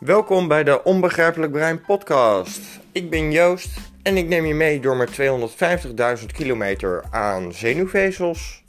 Welkom bij de Onbegrijpelijk Brein podcast. Ik ben Joost en ik neem je mee door mijn 250.000 kilometer aan zenuwvezels,